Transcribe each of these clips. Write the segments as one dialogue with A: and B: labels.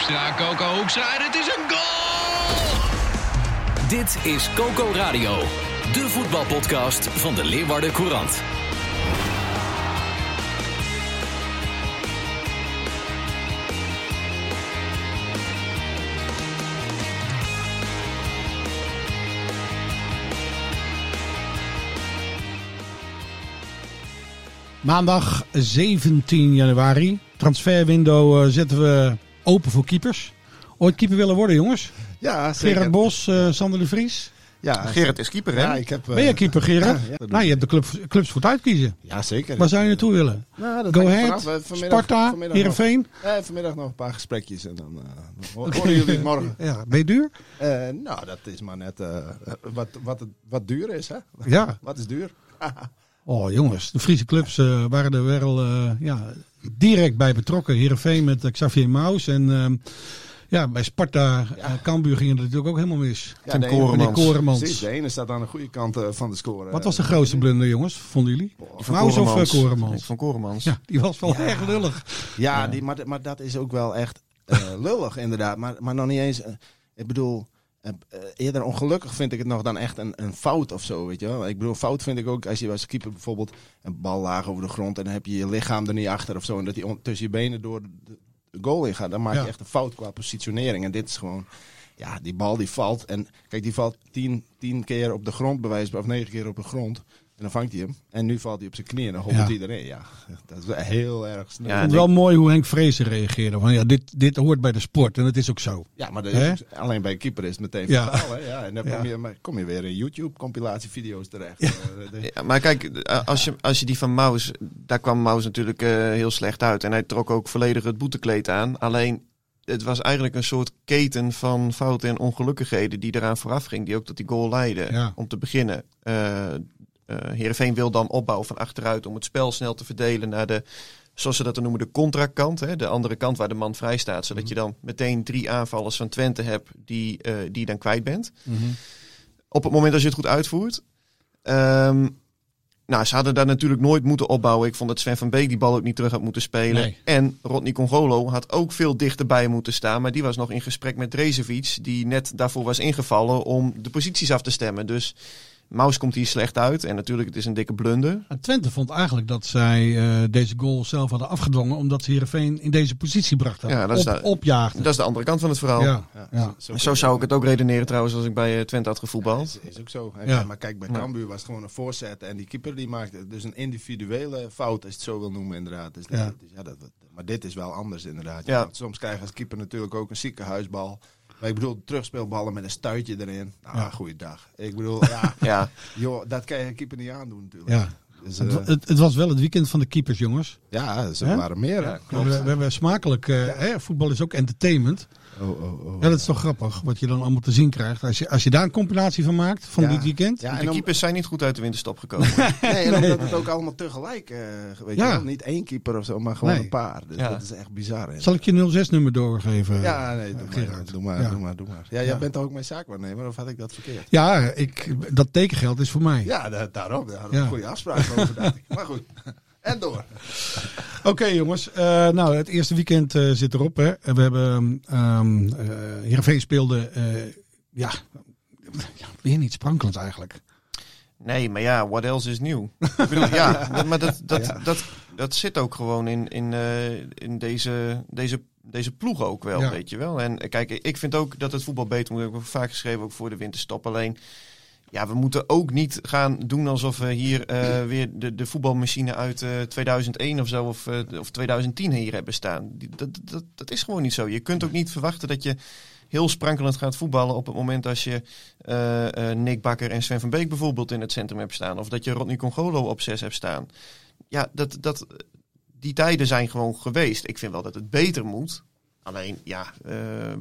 A: Hoekstra, Coco Hoekstra, het is een goal!
B: Dit is Coco Radio, de voetbalpodcast van de Leeuwarden Courant.
C: Maandag 17 januari. Transferwindow uh, zetten we open voor keepers. Ooit keeper willen worden, jongens?
D: Ja, zeker.
C: Gerard Bos, uh, Sander de Vries.
D: Ja,
E: Gerard is keeper, hè?
D: Ja, ik heb, uh,
C: ben je keeper, Gerard? Ja, ja. Nou, je hebt de club, clubs voor het uitkiezen.
D: Ja, zeker.
C: Waar zou je naartoe willen?
D: Nou, dat
C: Go Ahead, Sparta, Heerenveen?
D: Ja, vanmiddag nog een paar gesprekjes en dan uh, horen jullie het morgen.
C: Ja, ben je duur?
D: Uh, nou, dat is maar net wat, wat, wat duur is, hè?
C: Ja.
D: wat is duur?
C: Oh jongens, de Friese clubs uh, waren er wel uh, ja, direct bij betrokken. Heerenveen met uh, Xavier Maus en uh, ja, bij Sparta, ja. Cambuur ging het natuurlijk ook helemaal mis.
D: Ja, Tim
C: Korenmans. Korenmans.
D: Precies, de ene staat aan de goede kant van de score.
C: Wat was de grootste blunder jongens, vonden jullie?
E: Van
C: Maus of Korenmans?
E: Van Korenmans.
C: Ja, die was wel erg lullig.
D: Ja, die, maar, maar dat is ook wel echt lullig inderdaad. Maar, maar nog niet eens, ik bedoel... Uh, eerder ongelukkig vind ik het nog dan echt een, een fout of zo, weet je wel. Ik bedoel, fout vind ik ook als je als keeper bijvoorbeeld een bal laag over de grond en dan heb je je lichaam er niet achter of zo en dat hij tussen je benen door de, goal in gaat, dan maak je
C: Ja.
D: echt een fout qua positionering. En dit is gewoon, ja, die bal die valt en kijk, die valt tien, tien keer op de grond bewijs of negen keer op de grond. En dan vangt hij hem. En nu valt hij op zijn knieën en dan hobbelt
C: Ja.
D: iedereen. Ja, dat is wel heel erg snel.
E: Ja,
C: Ik
D: Ja,
C: vond het wel mooi hoe Henk Vrezen reageerde. Van, ja, dit, dit hoort bij de sport en dat is ook zo.
D: maar dat is, alleen bij een keeper is het meteen
C: Ja.
D: hè? Ja, en dan
C: Ja.
D: kom, je, maar kom je weer in YouTube-compilatievideo's terecht. Eh,
E: Ja, maar kijk, eh, als je, als je die van Maus, daar kwam Maus natuurlijk eh, heel slecht uit. En hij trok ook volledig het boetekleed aan. Alleen, het was eigenlijk een soort keten van fouten en ongelukkigheden die eraan vooraf ging. Die ook tot die goal leidden.
C: Ja.
E: Om te beginnen. eh eh Heerenveen wil dan opbouwen van achteruit om het spel snel te verdelen naar de, zoals ze dat dan noemen, de contrakant. Hè, de andere kant waar de man vrij staat. Zodat je dan meteen drie aanvallers van Twente hebt die, eh, die je dan kwijt bent. Op het moment dat je het goed uitvoert. Ehm, nou, ze hadden daar natuurlijk nooit moeten opbouwen. Ik vond dat Sven van Beek die bal ook niet terug had moeten spelen.
C: Nee.
E: En Rodney Congolo had ook veel dichterbij moeten staan. Maar die was nog in gesprek met Drezevic. Die net daarvoor was ingevallen om de posities af te stemmen. Dus Maus komt hier slecht uit. En natuurlijk, het is een dikke blunder.
C: En Twente vond eigenlijk dat zij eh, deze goal zelf hadden afgedwongen. Omdat ze Heerenveen in deze positie brachten.
E: Ja, dat is
C: Op,
E: de-
C: opjaagden.
E: Dat is de andere kant van het verhaal.
C: Ja, ja.
E: En zo zou ik het ook redeneren trouwens als ik bij eh, Twente had gevoetbald.
D: Is, is ook zo.
C: Ja.
D: Maar kijk, bij
E: Ja.
D: Cambuur was het gewoon een voorzet. En die keeper die maakte dus een individuele fout, als je het zo wil noemen inderdaad. Dus
C: Ja.
D: dat is- ja, dat, maar dit is wel anders inderdaad.
E: Ja.
D: Want soms krijg je als keeper natuurlijk ook een ziekenhuisbal. Maar ik bedoel, terugspeelballen met een stuitje erin. Nou,
C: Ja.
D: goeiedag. Ik bedoel, ja,
E: Ja,
D: joh, dat kan je een keeper niet aandoen natuurlijk.
C: Ja.
D: Dus,
C: Het,
D: eh,
C: het, het was wel het weekend van de keepers, jongens.
D: ja, ze waren meer. hè?
C: We, hebben- we hebben smakelijk. eh, hè, voetbal is ook entertainment.
D: Oh, oh, oh.
C: Ja, dat is toch grappig wat je dan allemaal te zien krijgt. Als je, als je daar een compilatie van maakt van
D: Ja.
C: dit weekend.
D: Ja,
E: de
D: en om-
E: keepers zijn niet goed uit de winterstop gekomen.
D: Nee, en omdat het ook allemaal tegelijk, eh weet
C: Ja.
D: je wel. Niet één keeper of zo, maar gewoon
C: Nee.
D: een paar. Dus
E: Ja.
D: dat is echt bizar. hè.
C: Zal ik je 06-nummer doorgeven?
D: Ja, nee, doe,
C: Gerard.
D: maar, doe, maar,
C: Ja.
D: doe maar, doe maar. Ja, jij bent toch ook mijn zaakwaarnemer, of had ik dat verkeerd?
C: Ja, ik, dat tekengeld is voor mij.
D: Ja, da- daarom. Daar hadden we
C: Ja.
D: een goede afspraak over, dacht ik. Maar goed. En door.
C: Oké jongens, Eh, nou het eerste weekend eh, zit erop. Hè. En We hebben, eh Heerenveen speelde, ja, ja, weer niet sprankelend eigenlijk.
E: Nee, maar ja, what else is nieuw? Ik bedoel, ja, maar dat, dat, dat, dat zit ook gewoon in, in, in deze, deze, deze ploeg ook wel,
C: Ja.
E: weet je wel. En kijk, ik vind ook dat het voetbal beter moet. Ik heb vaak geschreven, ook voor de winterstop. Alleen, ja, we moeten ook niet gaan doen alsof we hier eh, weer de, de voetbalmachine uit eh, 2001 of zo, of, eh, of 2010 hier hebben staan. Dat, dat, dat is gewoon niet zo. Je kunt ook niet verwachten dat je heel sprankelend gaat voetballen op het moment als je eh, eh, Nick Bakker en Sven van Beek bijvoorbeeld in het centrum hebt staan. Of dat je Rodney Congolo op 6 hebt staan. Ja, dat, dat, die tijden zijn gewoon geweest. Ik vind wel dat het beter moet. Alleen, ja, eh,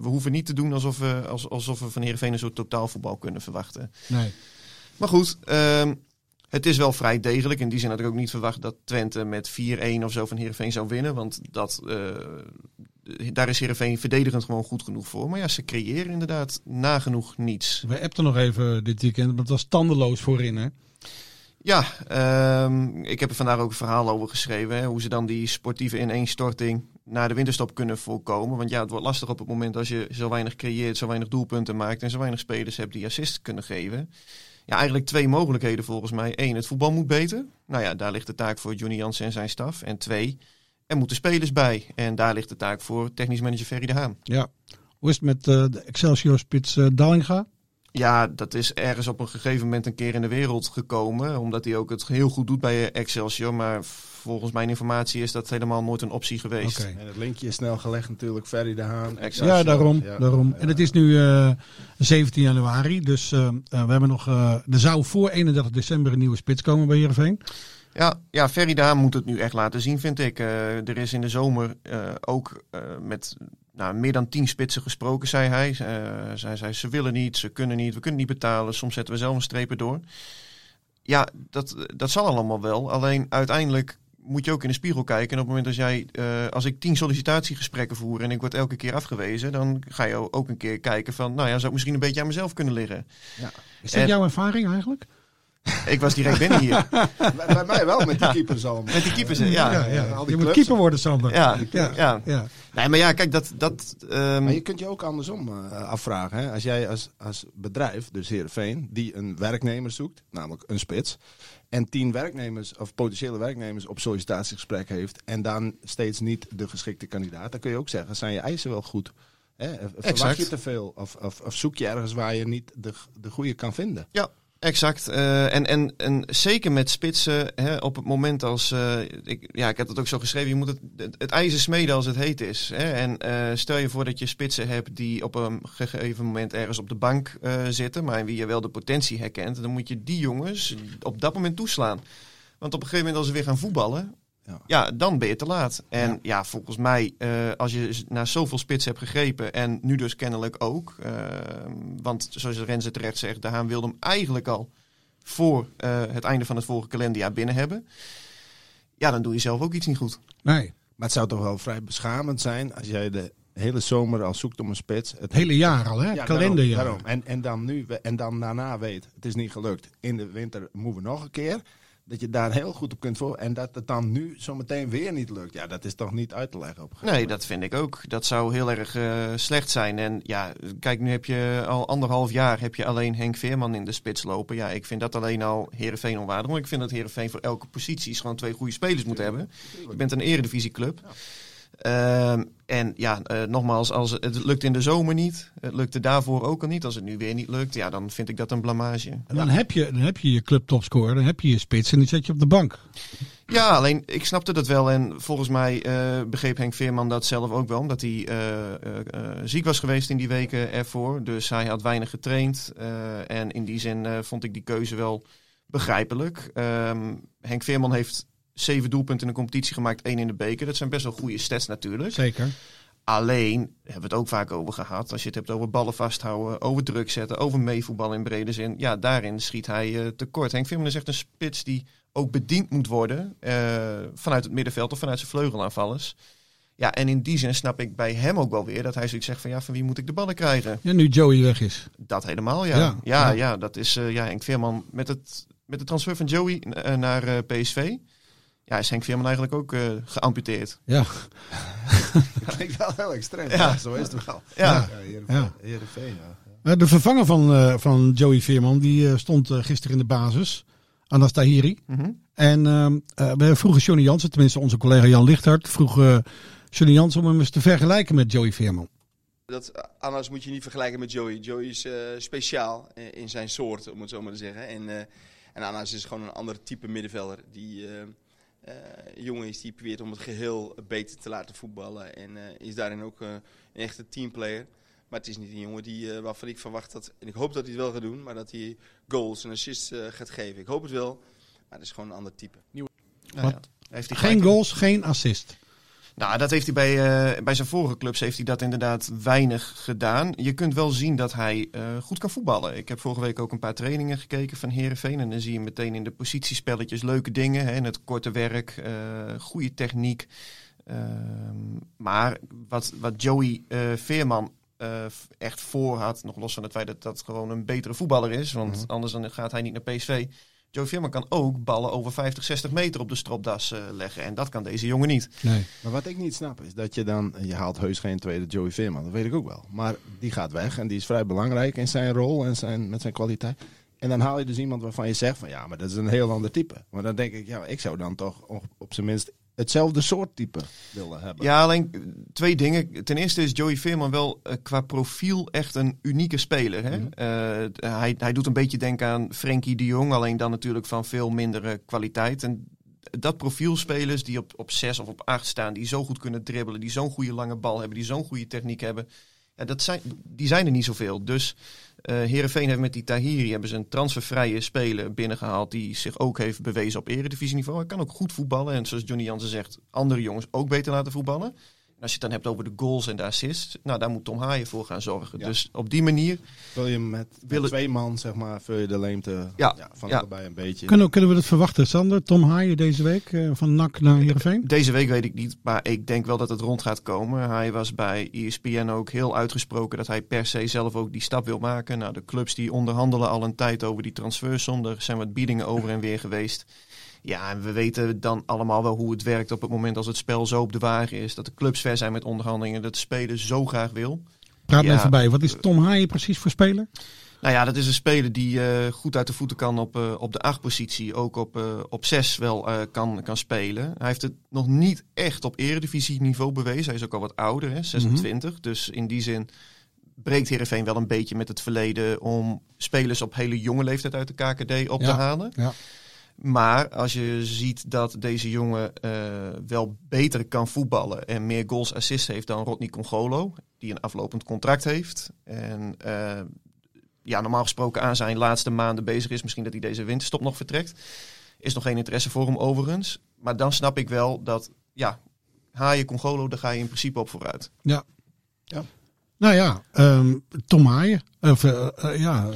E: we hoeven niet te doen alsof we, als, alsof we van Heerenveen een soort totaalvoetbal kunnen verwachten.
C: Nee.
E: Maar goed, ehm, het is wel vrij degelijk. In die zin had ik ook niet verwacht dat Twente met 4-1 of zo van Heerenveen zou winnen. Want dat, eh, daar is Heerenveen verdedigend gewoon goed genoeg voor. Maar ja, ze creëren inderdaad nagenoeg niets.
C: We appten nog even dit weekend, maar het was tandeloos voorin, hè?
E: Ja, ehm, ik heb er vandaag ook een verhaal over geschreven. Hè, hoe ze dan die sportieve ineenstorting naar de winterstop kunnen voorkomen. Want ja, het wordt lastig op het moment als je zo weinig creëert, zo weinig doelpunten maakt en zo weinig spelers hebt die assist kunnen geven. Ja, eigenlijk twee mogelijkheden volgens mij. Eén, het voetbal moet beter. Nou ja, daar ligt de taak voor Johnny Jansen en zijn staf. En twee, er moeten spelers bij. En daar ligt de taak voor technisch manager Ferry de Haan.
C: Ja. Hoe is het met eh, de Excelsior-spits eh Dallinga?
E: Ja, dat is ergens op een gegeven moment een keer in de wereld gekomen. Omdat hij ook het heel goed doet bij Excelsior. Maar volgens mijn informatie is dat helemaal nooit een optie geweest.
C: Oké.
D: En het linkje is snel gelegd natuurlijk. Ferry de Haan.
E: Excelsior.
C: Ja, daarom.
D: Ja.
C: daarom. En het is nu eh, 17 januari, dus eh, eh, we hebben nog. eh, er zou voor 31 december een nieuwe spits komen bij Heerenveen.
E: Ja, ja, Ferry Daan moet het nu echt laten zien, vind ik. Eh, er is in de zomer eh, ook eh, met nou, meer dan tien spitsen gesproken, zei hij. Eh, zij zei, ze willen niet, ze kunnen niet, we kunnen niet betalen. Soms zetten we zelf een strepen door. Ja, dat, dat zal allemaal wel. Alleen uiteindelijk moet je ook in de spiegel kijken. En op het moment als jij, eh, als ik tien sollicitatiegesprekken voer en ik word elke keer afgewezen, dan ga je ook een keer kijken van, nou ja, zou ik misschien een beetje aan mezelf kunnen liggen.
C: Is dat
E: En-
C: jouw ervaring eigenlijk?
E: Ik was direct binnen hier.
D: Bij, bij mij wel, met die keepers al.
E: Met die keepers, ja.
C: ja, ja.
D: al die
C: Je moet keeper worden, Sander.
E: Ja,
C: ja.
E: ja.
C: ja.
E: Nee, maar ja, kijk, dat... dat ehm,
D: Maar je kunt je ook andersom eh, afvragen. Hè? Als jij als, als bedrijf, dus Heerenveen, die een werknemer zoekt, namelijk een spits, en tien werknemers of potentiële werknemers op sollicitatiegesprek heeft en dan steeds niet de geschikte kandidaat, dan kun je ook zeggen, zijn je eisen wel goed? Hè? Verwacht
E: Exact.
D: je te veel? Of, of, of zoek je ergens waar je niet de, de goede kan vinden?
E: Ja, exact. Eh, en, en, en zeker met spitsen, hè, op het moment als... eh, ik, ja, ik heb het ook zo geschreven, je moet het, het, het ijzer smeden als het heet is. Hè? En eh, stel je voor dat je spitsen hebt die op een gegeven moment ergens op de bank zitten... maar in wie je wel de potentie herkent, dan moet je die jongens op dat moment toeslaan. Want op een gegeven moment als ze weer gaan voetballen...
D: Ja.
E: Ja, dan ben je te laat. En ja,
D: Ja.
E: volgens mij, eh, als je naar zoveel spits hebt gegrepen, en nu dus kennelijk ook, eh, want zoals Renze terecht zegt, de Haan wilde hem eigenlijk al voor eh, het einde van het vorige kalenderjaar binnen hebben. Ja, dan doe je zelf ook iets niet goed.
C: Nee,
D: Maar het zou toch wel vrij beschamend zijn als jij de hele zomer al zoekt om een spits. Het
C: het hele jaar al, hè?
D: Ja,
C: Kalenderjaar.
D: daarom, daarom. En, en, dan nu, en dan daarna weet, het is niet gelukt. In de winter moeten we nog een keer. Dat je daar heel goed op kunt voor. En dat het dan nu zometeen weer niet lukt. Ja, dat is toch niet uit te leggen op
E: Nee, dat vind ik ook. Dat zou heel erg eh, slecht zijn. En ja, kijk, nu heb je al anderhalf jaar heb je alleen Henk Veerman in de spits lopen. Ja, ik vind dat alleen al Herenveen onwaardig. Want ik vind dat Herenveen voor elke positie gewoon twee goede spelers moet hebben. Je bent een eredivisieclub. Ehm, en ja, eh, nogmaals, als het, lukt in de zomer niet, het lukte daarvoor ook al niet. Als het nu weer niet lukt, ja, dan vind ik dat een blamage.
C: En Dan heb, je, dan heb je je club topscorer, dan heb je je spits en die zet je op de bank.
E: Ja, alleen ik snapte dat wel. En volgens mij eh, begreep Henk Veerman dat zelf ook wel. Omdat hij eh, ziek was geweest in die weken ervoor. Dus hij had weinig getraind. en in die zin vond ik die keuze wel begrijpelijk. Ehm, Henk Veerman heeft zeven doelpunten in de competitie gemaakt. één in de beker. Dat zijn best wel goede stats natuurlijk.
C: Zeker.
E: Alleen, hebben we het ook vaak over gehad. Als je het hebt over ballen vasthouden, over druk zetten, over meevoetballen in brede zin. Ja, daarin schiet hij eh, tekort. Henk Veerman is echt een spits die ook bediend moet worden eh, vanuit het middenveld of vanuit zijn vleugelaanvallers. Ja, en in die zin snap ik bij hem ook wel weer dat hij zoiets zegt van ja, van wie moet ik de ballen krijgen?
C: Ja, nu Joey weg is.
E: Dat helemaal, ja.
C: Ja,
E: Ja, ja,
C: ja.
E: dat is uh, ja, Henk Veerman met, het, met de transfer van Joey naar PSV. Ja, is Henk Veerman eigenlijk ook uh, geamputeerd.
C: Ja.
D: Dat vind ik wel heel extreem.
E: Ja.
D: Ja, zo is het wel.
E: Ja.
D: ja Heerenveen,
C: Ja.
D: Heerenveen, ja.
C: Eh, De vervanger van, eh, van Joey Veerman, die eh, stond eh, gisteren in de basis. Anas Tahiri.
E: Mhm.
C: En ehm, eh, we vroegen Johnny Jansen, tenminste onze collega Jan Lichthart, vroeg eh, Johnny Jansen om hem eens te vergelijken met Joey Veerman.
F: Dat, eh, Anas moet je niet vergelijken met Joey. Joey is eh, speciaal eh, in zijn soort, om het zo maar te zeggen. En, eh, en Anas is gewoon een ander type middenvelder. Die eh, eh, jongen is die probeert om het geheel beter te laten voetballen. En eh, is daarin ook eh, een echte teamplayer. Maar het is niet een jongen die, eh, waarvan ik verwacht dat, en ik hoop dat hij het wel gaat doen, maar dat hij goals en assists eh, gaat geven. Ik hoop het wel, maar het is gewoon een ander type.
E: Nou
C: Wat?
E: ja, heeft hij
C: Geen goals, geen assist.
E: Nou, dat heeft hij bij, eh, bij zijn vorige clubs heeft hij dat inderdaad weinig gedaan. Je kunt wel zien dat hij eh, goed kan voetballen. Ik heb vorige week ook een paar trainingen gekeken van Herenveen. En dan zie je meteen in de positiespelletjes leuke dingen. Hè, het korte werk, eh, goede techniek. Ehm, maar wat, wat Joey Veerman echt voor had, nog los van het feit dat dat gewoon een betere voetballer is. Want
D: Mhm.
E: anders dan gaat hij niet naar PSV. Joey Veerman kan ook ballen over 50, 60 meter op de stropdas eh, leggen. En dat kan deze jongen niet.
C: Nee.
D: Maar wat ik niet snap is dat je dan, je haalt heus geen tweede Joey Veerman, dat weet ik ook wel. Maar die gaat weg en die is vrij belangrijk in zijn rol en zijn, met zijn kwaliteit. En dan haal je dus iemand waarvan je zegt van ja, maar dat is een heel ander type. Maar dan denk ik, ja, ik zou dan toch op, op zijn minst hetzelfde soort type willen hebben.
E: Ja, alleen eh, twee dingen. Ten eerste is Joey Veerman wel eh, qua profiel echt een unieke speler. Hè?
D: Mhm.
E: Eh, hij, hij doet een beetje denken aan Frenkie de Jong, alleen dan natuurlijk van veel mindere kwaliteit. En dat profiel spelers die op, op 6 of op 8 staan, die zo goed kunnen dribbelen, die zo'n goede lange bal hebben, die zo'n goede techniek hebben, ja, dat zijn, die zijn er niet zoveel. Dus Herenveen heeft met die Tahiri hebben ze een transfervrije speler binnengehaald die zich ook heeft bewezen op eredivisieniveau. Hij kan ook goed voetballen en zoals Johnny Jansen zegt, andere jongens ook beter laten voetballen. Als je het dan hebt over de goals en de assists, nou daar moet Tom Haaien voor gaan zorgen.
D: Ja.
E: Dus op die manier,
D: Wil je met, met twee man, zeg maar, vul je de leemte
E: Ja,
D: van
E: ja.
D: allebei een beetje.
C: Kunnen, kunnen we dat verwachten, Sander? Tom Haaien deze week eh, van NAC naar Heerenveen?
E: deze week weet ik niet, maar ik denk wel dat het rond gaat komen. Hij was bij ESPN ook heel uitgesproken dat hij per se zelf ook die stap wil maken. Nou, de clubs die onderhandelen al een tijd over die transfersom. Er zijn wat biedingen over en weer geweest. Ja, en we weten dan allemaal wel hoe het werkt op het moment als het spel zo op de wagen is. Dat de clubs ver zijn met onderhandelingen, dat de speler zo graag wil.
C: Praat me
E: Ja.
C: even bij. Wat is Tom Haaien precies voor speler?
E: Nou ja, dat is een speler die eh, goed uit de voeten kan op, eh, op de acht positie. Ook op, eh, op zes wel kan, kan spelen. Hij heeft het nog niet echt op eredivisie niveau bewezen. Hij is ook al wat ouder, hè, 26. Dus in die zin breekt Heerenveen wel een beetje met het verleden... om spelers op hele jonge leeftijd uit de KKD op te halen.
C: Ja.
E: Maar als je ziet dat deze jongen eh, wel beter kan voetballen en meer goals assists heeft dan Rodney Congolo, die een aflopend contract heeft. En eh, ja, normaal gesproken aan zijn laatste maanden bezig is, misschien dat hij deze winterstop nog vertrekt. Is nog geen interesse voor hem overigens. Maar dan snap ik wel dat, ja, Haaien Congolo, daar ga je in principe op vooruit.
C: Nou ja, ehm, Tom Haaien. Of, eh, ja,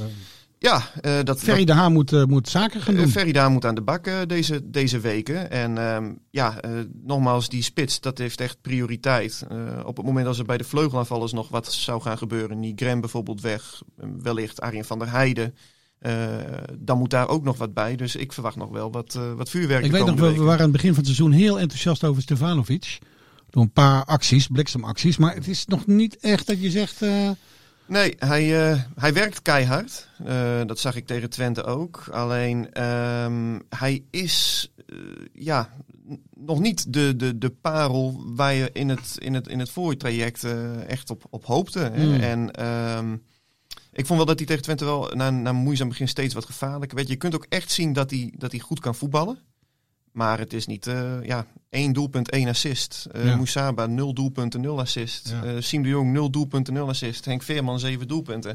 E: Ja, eh, dat,
C: Ferry de Haan moet, eh, moet zaken gaan doen.
E: Uh, Ferry moet aan de bak eh, deze, deze weken. En ehm, ja, eh, nogmaals, die spits, dat heeft echt prioriteit. Eh, op het moment als er bij de vleugelaanvallers nog wat zou gaan gebeuren, Nigren bijvoorbeeld weg, eh, wellicht Arjen van der Heijden, eh, dan moet daar ook nog wat bij. Dus ik verwacht nog wel wat, eh, wat vuurwerk
C: Ik weet nog, we, we waren aan het begin van het seizoen heel enthousiast over Stefanovic. Door een paar acties, bliksemacties. Maar het is nog niet echt dat je zegt...
E: Nee, hij, eh, hij werkt keihard. Eh, dat zag ik tegen Twente ook. Alleen ehm, hij is eh, ja, nog niet de, de, de parel waar je in het, in het, in het voortraject echt op, op hoopte. hè.
C: Mm.
E: En ehm, ik vond wel dat hij tegen Twente wel na, na een moeizaam begin steeds wat gevaarlijker werd. Je kunt ook echt zien dat hij, dat hij goed kan voetballen. Maar het is niet eh, ja, één doelpunt, één assist. Eh
C: Ja.
E: Moussaba, nul doelpunten, nul assist.
C: Ja.
E: Eh Siem de Jong, nul doelpunten, nul assist. Henk Veerman, zeven doelpunten.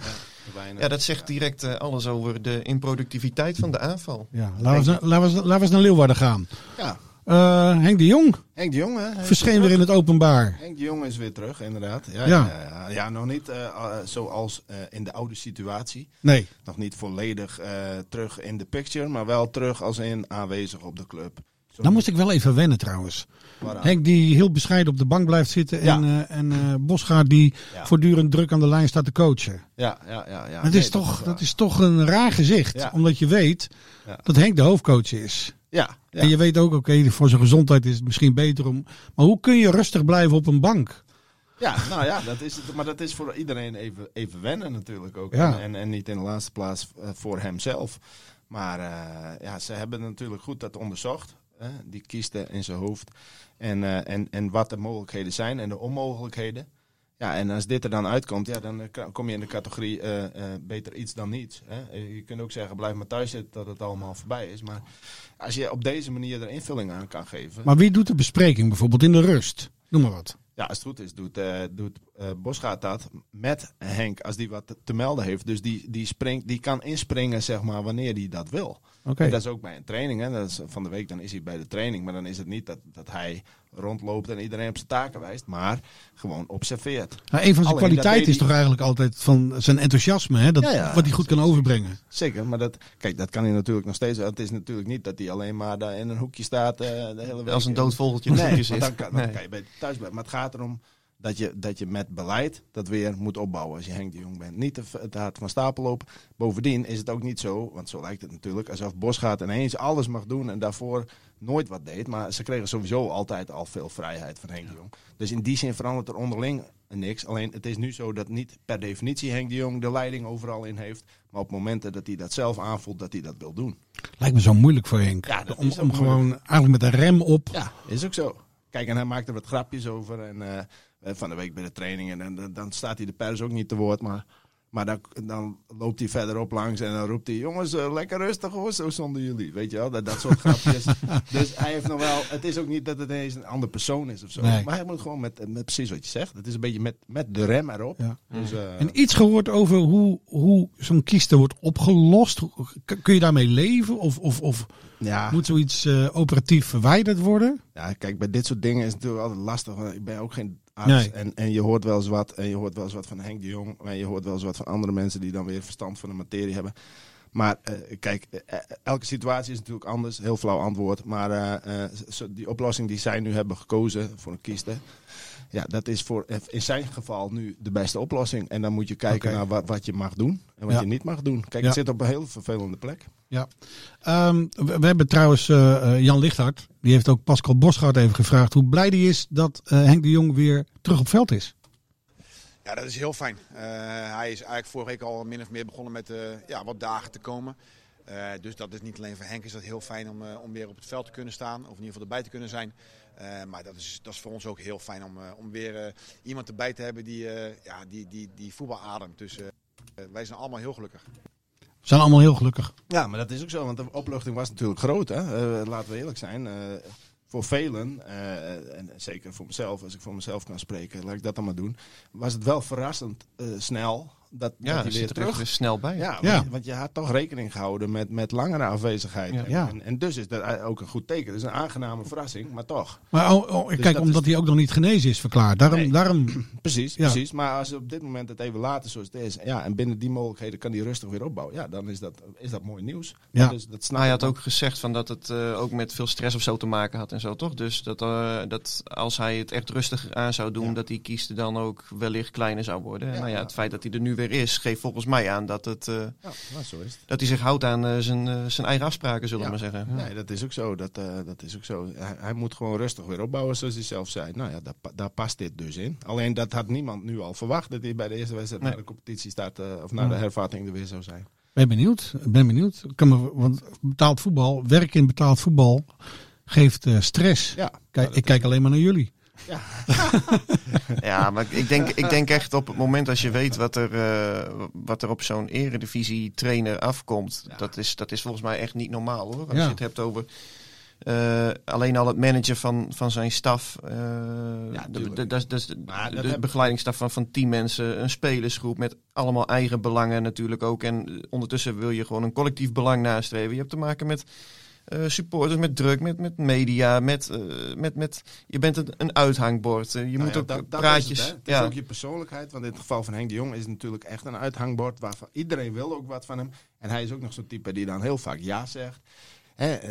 D: Weinig.
E: Ja, dat zegt direct eh, alles over de improductiviteit van de aanval.
C: ja, laten we, eens, laten, we eens, laten we eens naar Leeuwarden gaan.
D: Ja,
C: Eh, Henk de Jong
D: Henk de Jong, hè?
C: verscheen
D: weer
C: weer in het openbaar.
D: Henk de Jong is weer terug, inderdaad. Ja,
C: Ja.
D: ja. Ja, ja, nog niet eh, eh, zoals eh, in de oude situatie.
C: Nee,
D: Nog niet volledig eh, terug in de picture, maar wel terug als in aanwezig op de club.
C: Dan moest ik wel even wennen trouwens.
D: waaraan-
C: Henk die heel bescheiden op de bank blijft zitten.
D: Ja.
C: En, eh en eh, Bosgaard die
D: Ja.
C: voortdurend druk aan de lijn staat te coachen.
D: Ja, ja, ja. ja.
C: dat,
D: Nee,
C: is toch, dat is toch een raar gezicht. Omdat je weet dat Henk de hoofdcoach is.
D: Ja, ja.
C: En je weet ook, oké, voor zijn gezondheid is het misschien beter om... Maar hoe kun je rustig blijven op een bank?
D: Ja, nou ja, dat is het. Maar dat is voor iedereen even, even wennen natuurlijk ook.
C: Ja.
D: En, en, en niet in de laatste plaats eh, voor hemzelf. Maar eh, ja, ze hebben natuurlijk goed dat onderzocht. Die kieste in zijn hoofd. En, eh, en, en wat de mogelijkheden zijn en de onmogelijkheden. Ja, en als dit er dan uitkomt, ja, dan eh, kom je in de categorie eh, beter iets dan niets. Hè? Je kunt ook zeggen, blijf maar thuis zitten dat het allemaal voorbij is. Maar als je op deze manier er invulling aan kan geven...
C: Maar wie doet de bespreking bijvoorbeeld in de rust? Noem maar wat.
D: Ja, als het goed is, doet, eh doet Bosgaard dat met Henk als die wat te, melden heeft. Dus die, die, springt, die kan inspringen, zeg maar, wanneer hij dat wil.
C: Oké.
D: En dat is ook bij een training. Hè. Dat is, van de week dan is hij bij de training. Maar dan is het niet dat, dat hij rondloopt en iedereen op zijn taken wijst, maar gewoon observeert.
C: Maar een van zijn
D: Alleen,
C: kwaliteiten is toch eigenlijk altijd van zijn enthousiasme, hè? Dat,
D: Ja, ja.
C: wat hij goed kan overbrengen.
D: Zeker, maar dat, kijk, dat kan hij natuurlijk nog steeds. Het is natuurlijk niet dat hij alleen maar daar in een hoekje staat eh, de hele week.
E: Als een dood vogeltje
D: Nee, dan kan, dan
E: Nee.
D: kan je beter thuis blijven. Maar het gaat erom dat je, dat je met beleid dat weer moet opbouwen als je Henk de Jong bent. Niet te, te hard van stapel lopen. Bovendien is het ook niet zo, want zo lijkt het natuurlijk, alsof Bos gaat ineens alles mag doen en daarvoor nooit wat deed. Maar ze kregen sowieso altijd al veel vrijheid van Henk de Jong. Dus in die zin verandert er onderling niks. Alleen het is nu zo dat niet per definitie Henk de Jong de leiding overal in heeft. Maar op momenten dat hij dat zelf aanvoelt, dat hij dat wil doen.
C: Lijkt me zo moeilijk voor Henk.
D: Ja, dat
C: om
D: is ook
C: om gewoon eigenlijk met een rem op.
D: Ja, is ook zo. Kijk, en hij maakt er wat grapjes over. En eh, van de week bij de training. En, dan- dan staat hij de pers ook niet te woord. Maar, maar dan, dan loopt hij verderop langs. En dan roept hij: Jongens, eh, lekker rustig hoor. Zo zonder jullie. Weet je wel, dat, dat soort grapjes. dus hij heeft nog wel. Het is ook niet dat het ineens een andere persoon is of zo.
C: Nee.
D: Maar hij moet gewoon met, met precies wat je zegt. Het is een beetje met, met de rem erop.
C: Ja.
D: Dus, eh,
C: En iets gehoord over hoe, hoe zo'n kieste wordt opgelost. Kun je daarmee leven? Of, of, of
D: ja.
C: moet zoiets eh, operatief verwijderd worden?
D: Ja, kijk, bij dit soort dingen is het natuurlijk altijd lastig. Want ik ben ook geen arts.
C: Nee.
D: En, en je hoort wel eens wat. En je hoort wel eens wat van Henk de Jong. En je hoort wel eens wat van andere mensen die dan weer verstand van de materie hebben. Maar eh, kijk, eh, eh, elke situatie is natuurlijk anders. Heel flauw antwoord. Maar die oplossing die zij nu hebben gekozen voor een kieste. Ja, dat is voor, in zijn geval nu de beste oplossing. En dan moet je kijken naar wat, wat je mag doen en wat
C: Ja.
D: je niet mag doen. Kijk,
C: Ja.
D: het zit op een heel vervelende plek.
C: Ja. Ehm, we, we hebben trouwens Jan Lichthart. Die heeft ook Pascal Bosgaard even gevraagd hoe blij hij is dat Henk de Jong weer terug op veld is.
G: Ja, dat is heel fijn. Eh, hij is eigenlijk vorige week al min of meer begonnen met eh, ja, wat dagen te komen. Eh, dus dat is niet alleen voor Henk is dat heel fijn om, eh, om weer op het veld te kunnen staan. Of in ieder geval erbij te kunnen zijn. Eh, maar dat is, dat is voor ons ook heel fijn om, eh, om weer eh, iemand erbij te hebben die, eh, ja, die, die, die voetbal ademt. Dus eh, wij zijn allemaal heel gelukkig.
C: We zijn allemaal heel gelukkig.
D: Ja, maar dat is ook zo, want de opluchting was natuurlijk groot. Hè? Eh, laten we eerlijk zijn. Voor velen, eh, en zeker voor mezelf, als ik voor mezelf kan spreken, laat ik dat dan maar doen. Was het wel verrassend eh, snel dat, dat
E: Ja,
D: hij
E: dat
D: weer
E: er
D: terug
E: weer snel bij.
D: Ja,
C: Ja.
D: Want, je, want je had toch rekening gehouden met, met langere afwezigheid.
E: Ja.
C: Ja.
D: En, en dus is dat ook een goed teken. Het is een aangename verrassing, maar toch.
C: Maar oh, oh, kijk,
D: dat
C: omdat hij ook nog niet genezen is verklaard. Daarom,
D: Nee.
C: daarom
D: Precies,
C: Ja.
D: precies. Maar als op dit moment het even later zoals het is, ja, en binnen die mogelijkheden kan hij rustig weer opbouwen. Ja, dan is dat, is dat mooi nieuws.
C: Ja.
D: Dus dat snap
E: hij had ook gezegd van dat het eh, ook met veel stress of zo te maken had en zo, toch? Dus dat, eh, dat als hij het echt rustiger aan zou doen,
D: Ja.
E: dat die kieste dan ook wellicht kleiner zou worden.
D: Ja,
E: nou ja,
D: ja.
E: het feit dat hij er nu weer is, geeft volgens mij aan dat, het, eh,
D: Ja, nou, zo is het.
E: dat hij zich houdt aan eh, zijn, eh, zijn eigen afspraken, zullen we
D: Ja.
E: maar zeggen.
D: Nee, dat is ook zo. Dat, eh, dat is ook zo. Hij, hij moet gewoon rustig weer opbouwen, zoals hij zelf zei. Nou ja, daar, daar past dit dus in. Alleen dat had niemand nu al verwacht, dat hij bij de eerste wedstrijd
E: Nee.
D: naar de competitie staat, eh, of naar de hervatting er weer zou zijn.
C: ben benieuwd. Ben benieuwd. Ik Kan me, want betaald voetbal, werken in betaald voetbal geeft eh, stress.
D: Ja,
C: Kijk, ik kijk alleen maar naar jullie.
E: Ja, maar ik denk, ik denk echt op het moment als je weet wat er, eh, wat er op zo'n eredivisie trainer afkomt. Dat, is, dat is volgens mij echt niet normaal hoor. Als
C: Ja.
E: je het hebt over eh, alleen al het managen van, van zijn staf. eh,
D: Ja,
E: de, begeleidingsstaf van, van tien mensen. Een spelersgroep met allemaal eigen belangen natuurlijk ook. En ondertussen wil je gewoon een collectief belang nastreven. Je hebt te maken met... eh, supporters met druk, met, met media, met, eh, met, met je bent een, een uithangbord. Eh, je
D: Nou
E: moet
D: ja,
E: ook
D: dat- dat
E: praatjes.
D: is het, hè. het
E: ja.
D: is ook je persoonlijkheid. Want in het geval van Henk de Jong is het natuurlijk echt een uithangbord. Waarvan iedereen wil ook wat van hem. En hij is ook nog zo'n type die dan heel vaak ja zegt. Hè, eh,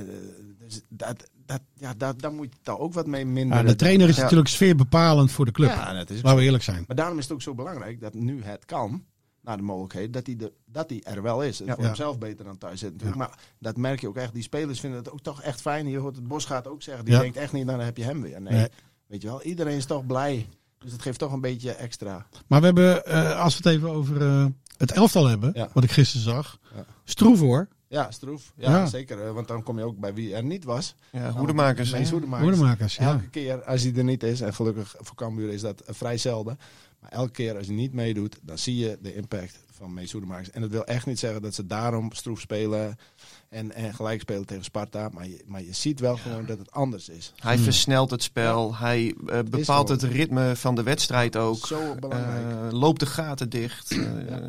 D: dus dat, dat, ja, daar, daar moet je toch ook wat mee minder.
C: Ja, de trainer is
E: Ja.
C: natuurlijk sfeerbepalend voor de club.
D: Ja, dat is
C: Laten we eerlijk zijn.
D: Maar daarom is het ook zo belangrijk dat nu het kan, naar de mogelijkheid, dat hij, de, dat hij er wel is. Het
E: Ja.
D: voor
C: Ja.
D: hemzelf beter dan thuis zit natuurlijk. Maar dat merk je ook echt. Die spelers vinden het ook toch echt fijn. Je hoort het Bos gaat ook zeggen. Die
C: Ja.
D: denkt echt niet, nou dan heb je hem weer. Nee.
C: Nee.
D: Weet je wel, iedereen is toch blij. Dus het geeft toch een beetje extra.
C: Maar we hebben, eh, als we het even over eh, het elftal hebben,
D: Ja.
C: wat ik gisteren zag.
D: Ja.
C: Stroef hoor.
D: Ja, Stroef. Ja,
C: Ja.
D: zeker. eh, Want dan kom je ook bij wie er niet was.
E: Ja, hoedemakers.
D: Mees
E: hè?
D: Hoedemakers.
C: Ja.
D: Elke keer als hij er niet is, en gelukkig voor Cambuur is dat vrij zelden. Maar elke keer als hij niet meedoet, dan zie je de impact van Mees Hoedemakers. En dat wil echt niet zeggen dat ze daarom stroef spelen en, en gelijk spelen tegen Sparta. Maar je, maar je ziet wel gewoon dat het anders is.
E: Hij versnelt het spel. Hij eh, bepaalt het ritme van de wedstrijd ook.
D: Zo belangrijk.
E: Eh, loopt de gaten dicht. Eh,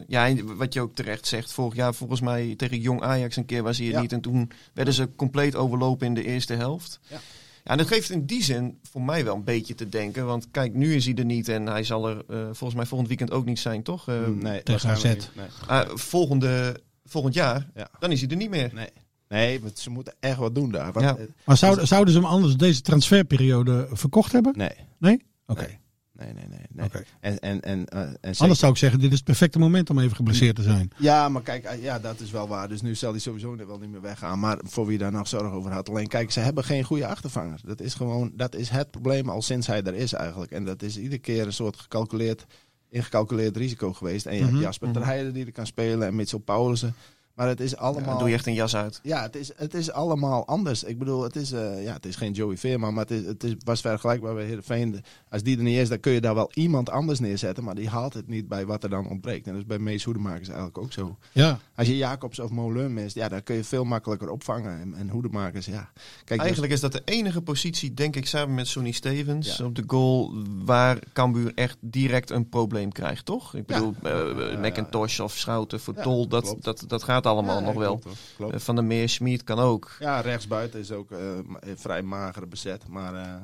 E: ja. en wat je ook terecht zegt. Vorig jaar volgens mij tegen Jong Ajax een keer was hij er
D: Ja.
E: niet. En toen werden ze compleet overlopen in de eerste helft.
D: Ja.
E: Ja, en dat geeft in die zin voor mij wel een beetje te denken. Want kijk, nu is hij er niet en hij zal er eh, volgens mij volgend weekend ook niet zijn, toch? Eh,
D: nee,
C: tegen AZ.
D: niet. Nee.
E: ah, volgende, volgend jaar,
D: Ja.
E: dan is hij er niet meer.
D: Nee. Nee, want ze moeten echt wat doen daar. Want,
E: Ja.
D: eh,
C: Maar zouden, zouden ze hem anders deze transferperiode verkocht hebben?
D: nee.
C: Nee? Oké.
D: Nee. Nee, nee, nee. En, en, en, eh, en zeker-
C: Anders zou ik zeggen, dit is het perfecte moment om even geblesseerd te zijn.
D: Ja, maar kijk, eh, ja, dat is wel waar. Dus nu zal hij sowieso wel niet meer weggaan. Maar voor wie daar nog zorg over had. Alleen kijk, ze hebben geen goede achtervanger. Dat is gewoon, dat is het probleem al sinds hij er is eigenlijk. En dat is iedere keer een soort gecalculeerd, ingecalculeerd risico geweest. En je hebt
C: Mhm.
D: Jasper ter Heijden die er kan spelen en Mitchell Paulussen. Maar het is
E: Ja,
D: allemaal...
E: dan doe je echt een jas uit.
D: Ja, het is, het is allemaal anders. Ik bedoel, het is, eh, ja, het is geen Joey Veerman, maar het, is, het is, was vergelijkbaar bij Heerenveen. Als die er niet is, dan kun je daar wel iemand anders neerzetten. Maar die haalt het niet bij wat er dan ontbreekt. En dat is bij Mees Hoedemakers eigenlijk ook zo.
C: Ja.
D: Als je Jacobs of Molen mist, ja, dan kun je veel makkelijker opvangen. En, en Hoedemakers, ja. Kijk,
E: Eigenlijk is dat de enige positie, denk ik, samen met Sonny Stevens
D: Ja.
E: op de goal waar Cambuur echt direct een probleem krijgt, toch? Ik bedoel, eh, eh, McIntosh of Schouten voor
D: Ja,
E: Tol, dat,
D: klopt.
E: dat, dat gaat allemaal
D: Ja,
E: nog wel.
D: klopt, hoor. Klopt.
E: Eh, Van der Meer, Schmid kan ook.
D: Ja, rechtsbuiten is ook eh, eh, vrij mager bezet. Maar,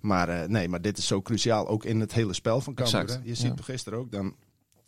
D: maar, nee, maar dit is zo cruciaal, ook in het hele spel van Cambuur. Je ziet
E: ja.
D: gisteren ook, dan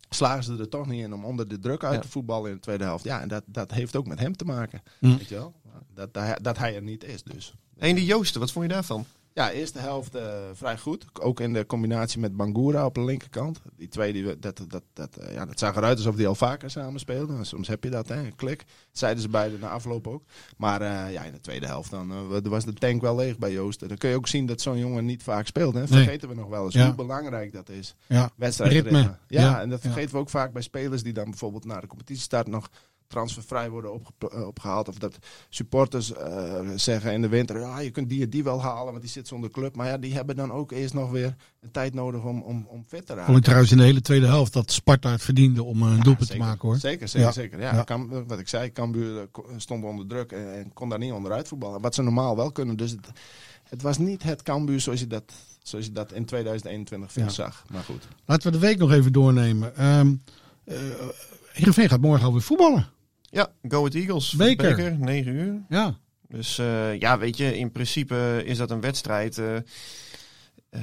D: slagen ze er toch niet in om onder de druk uit
E: Ja.
D: te voetballen in de tweede helft. Ja, en dat, dat heeft ook met hem te maken.
C: Hm.
D: Weet je wel? Dat, dat, hij, dat hij er niet is dus.
E: En die Joosten, wat vond je daarvan?
D: Ja, eerste helft eh, vrij goed. Ook in de combinatie met Bangura op de linkerkant. Die twee, die, dat, dat, dat, eh, ja, dat zag eruit alsof die al vaker samen speelden. Soms heb je dat, hè, een klik. Dat zeiden ze beide na afloop ook. Maar eh, ja, in de tweede helft dan, was de tank wel leeg bij Joosten. Dan kun je ook zien dat zo'n jongen niet vaak speelt. Hè. Vergeten we nog wel eens
C: Ja.
D: hoe belangrijk dat is.
C: Ja.
D: Wedstrijdritme.
C: Ritme.
D: Ja,
C: Ja.
D: en dat vergeten we ook vaak bij spelers die dan bijvoorbeeld na de competitiestart nog transfervrij worden opge- eh, opgehaald. Of dat supporters eh, zeggen in de winter, ja, je kunt die en die wel halen, want die zit zonder club. Maar ja, die hebben dan ook eerst nog weer een tijd nodig om, om, om fit te raken.
C: Vond ik trouwens in de hele tweede helft dat Sparta het verdiende om een doelpunt te maken hoor.
D: Zeker, zeker,
C: Ja.
D: zeker. Ja,
C: Ja.
D: Kam- wat ik zei, Cambuur eh, stond onder druk en, en kon daar niet onderuit voetballen. Wat ze normaal wel kunnen. Dus het, het was niet het Cambuur zoals je dat, zoals je dat in 2021 veel
C: Ja.
D: zag. Maar goed.
C: Laten we de week nog even doornemen. Ehm eh, Heerenveen gaat morgen alweer voetballen.
E: Ja, Go Eagles.
C: Beker.
E: Beker 9 uur.
C: Ja.
E: Dus eh, ja, weet je, in principe is dat een wedstrijd. eh,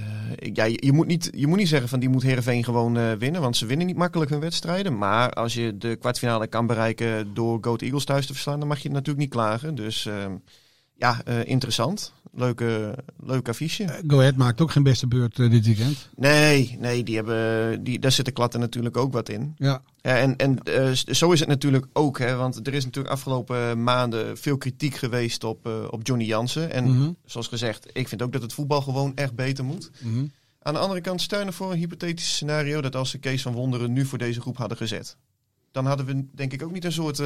E: ja, je, je moet niet, je moet niet zeggen van die moet Heerenveen gewoon winnen. Want ze winnen niet makkelijk hun wedstrijden. Maar als je de kwartfinale kan bereiken door Go Eagles thuis te verslaan, dan mag je natuurlijk niet klagen. Dus ehm, ja, eh, interessant. Leuke, leuk affiche.
C: Eh, Go Ahead maakt ook geen beste beurt eh, dit weekend.
E: Nee, nee, die hebben, die, daar zitten klatten natuurlijk ook wat in.
C: Ja.
E: En en zo is het natuurlijk ook, hè, want er is natuurlijk afgelopen maanden veel kritiek geweest op, op Johnny Jansen. En
C: Mhm.
E: zoals gezegd, ik vind ook dat het voetbal gewoon echt beter moet.
C: Mhm.
E: Aan de andere kant steunen voor een hypothetisch scenario dat als ze Kees van Wonderen nu voor deze groep hadden gezet, dan hadden we denk ik ook niet een soort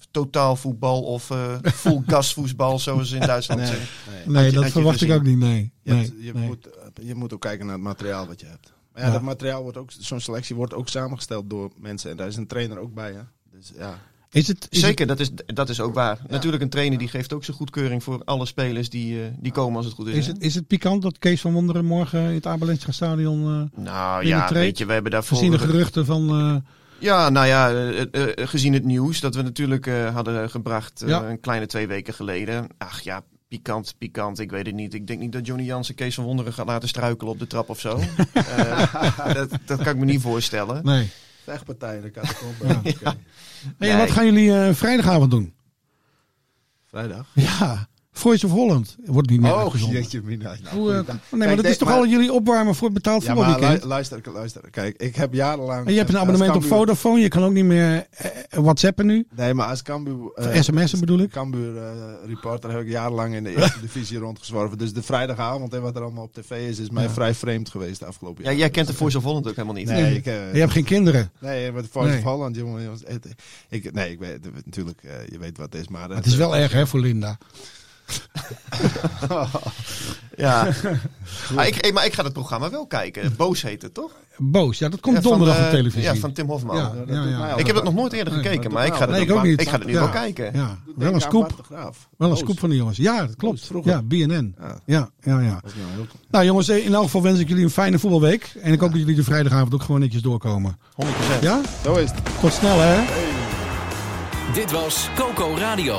E: eh, totaalvoetbal of eh full gasvoetbal zoals ze in Duitsland
D: Nee,
E: zeggen.
D: nee.
C: Nee,
E: je-
C: dat verwacht ik ook niet. Nee.
D: Je,
C: nee,
D: hebt- je,
C: nee.
D: Moet, eh, je moet ook kijken naar het materiaal wat je hebt. Maar ja,
C: Ja.
D: dat materiaal wordt ook, zo'n selectie wordt ook samengesteld door mensen. En daar is een trainer ook bij. Hè? Dus ja,
C: Is het, is
E: Zeker, dat is, dat is ook waar. Natuurlijk, een trainer die geeft ook zijn goedkeuring voor alle spelers die, eh, die komen als het goed is.
C: Is,
E: hè?
C: het, is het pikant dat Kees van Wonderen morgen in het Abelenscha stadion... eh
E: Nou ja, weet je, we hebben daarvoor...
C: gezien de geruchten van...
E: Ja, nou ja, eh, eh, eh, gezien het nieuws dat we natuurlijk eh, hadden gebracht eh,
C: Ja.
E: een kleine twee weken geleden. Ach ja, pikant, pikant, ik weet het niet. Ik denk niet dat Johnny Jansen Kees van Wonderen gaat laten struikelen op de trap of zo. Eh, dat, dat kan ik me niet voorstellen.
C: nee.
D: vechtpartijen, catacombe. Oké.
C: Hey, en
E: Nee.
C: wat gaan jullie eh, vrijdagavond doen?
D: Vrijdag.
C: Ja, Voice of Holland. Wordt niet meer
D: Oh,
C: uitgezonden.
D: jeetje mina. Nou,
C: Hoe, eh, nee, maar
D: Kijk,
C: dat
D: nee,
C: is toch
D: maar-
C: al jullie opwarmen voor het betaald
D: Ja, maar
C: voetbalweekend?
D: lu- luister, luister. Kijk, ik heb jarenlang...
C: en je hebt een abonnement op Vodafone. Je kan ook niet meer eh, whatsappen nu.
D: Nee, maar als Cambuur... eh,
C: sms'en bedoel ik.
D: Cambuur eh, reporter heb ik jarenlang in de eerste divisie rondgezworven. Dus de vrijdagavond en wat er allemaal op tv is, is mij
C: Ja.
D: vrij vreemd geweest de afgelopen
E: Ja,
D: jaar.
E: jij kent de Voice of Holland ook helemaal niet.
D: Nee, ik, eh,
C: Je hebt geen kinderen.
D: nee, met Voice
C: Nee.
D: of Holland, jongen. jongens, het- ik, nee, ik weet natuurlijk, eh, je weet wat het is, maar...
C: Maar het is wel erg hè voor Linda.
E: Ja. Ah, ik, maar ik ga het programma wel kijken. Boos heet het, toch?
C: Boos. Ja, dat komt
E: Ja,
C: donderdag op televisie.
E: Ja, van Tim Hofman.
C: Ja, ja,
E: Ik heb het nog nooit eerder
C: Nee,
E: gekeken, maar ik ga.
C: Nee, ik ook niet.
E: ik ga het nu
C: Ja.
E: wel kijken.
C: Ja, wel een scoop. Wel een scoop van die jongens. Ja, dat klopt.
D: vroeger.
C: Ja, BNN.
D: Ja,
C: Ja, ja,
D: nou
C: Nou jongens, in elk geval wens ik jullie een fijne voetbalweek. En ik hoop dat jullie de vrijdagavond ook gewoon netjes doorkomen.
E: 100%.
C: Ja?
D: Zo is het.
C: Tot snel hè.
B: Dit was Coco Radio.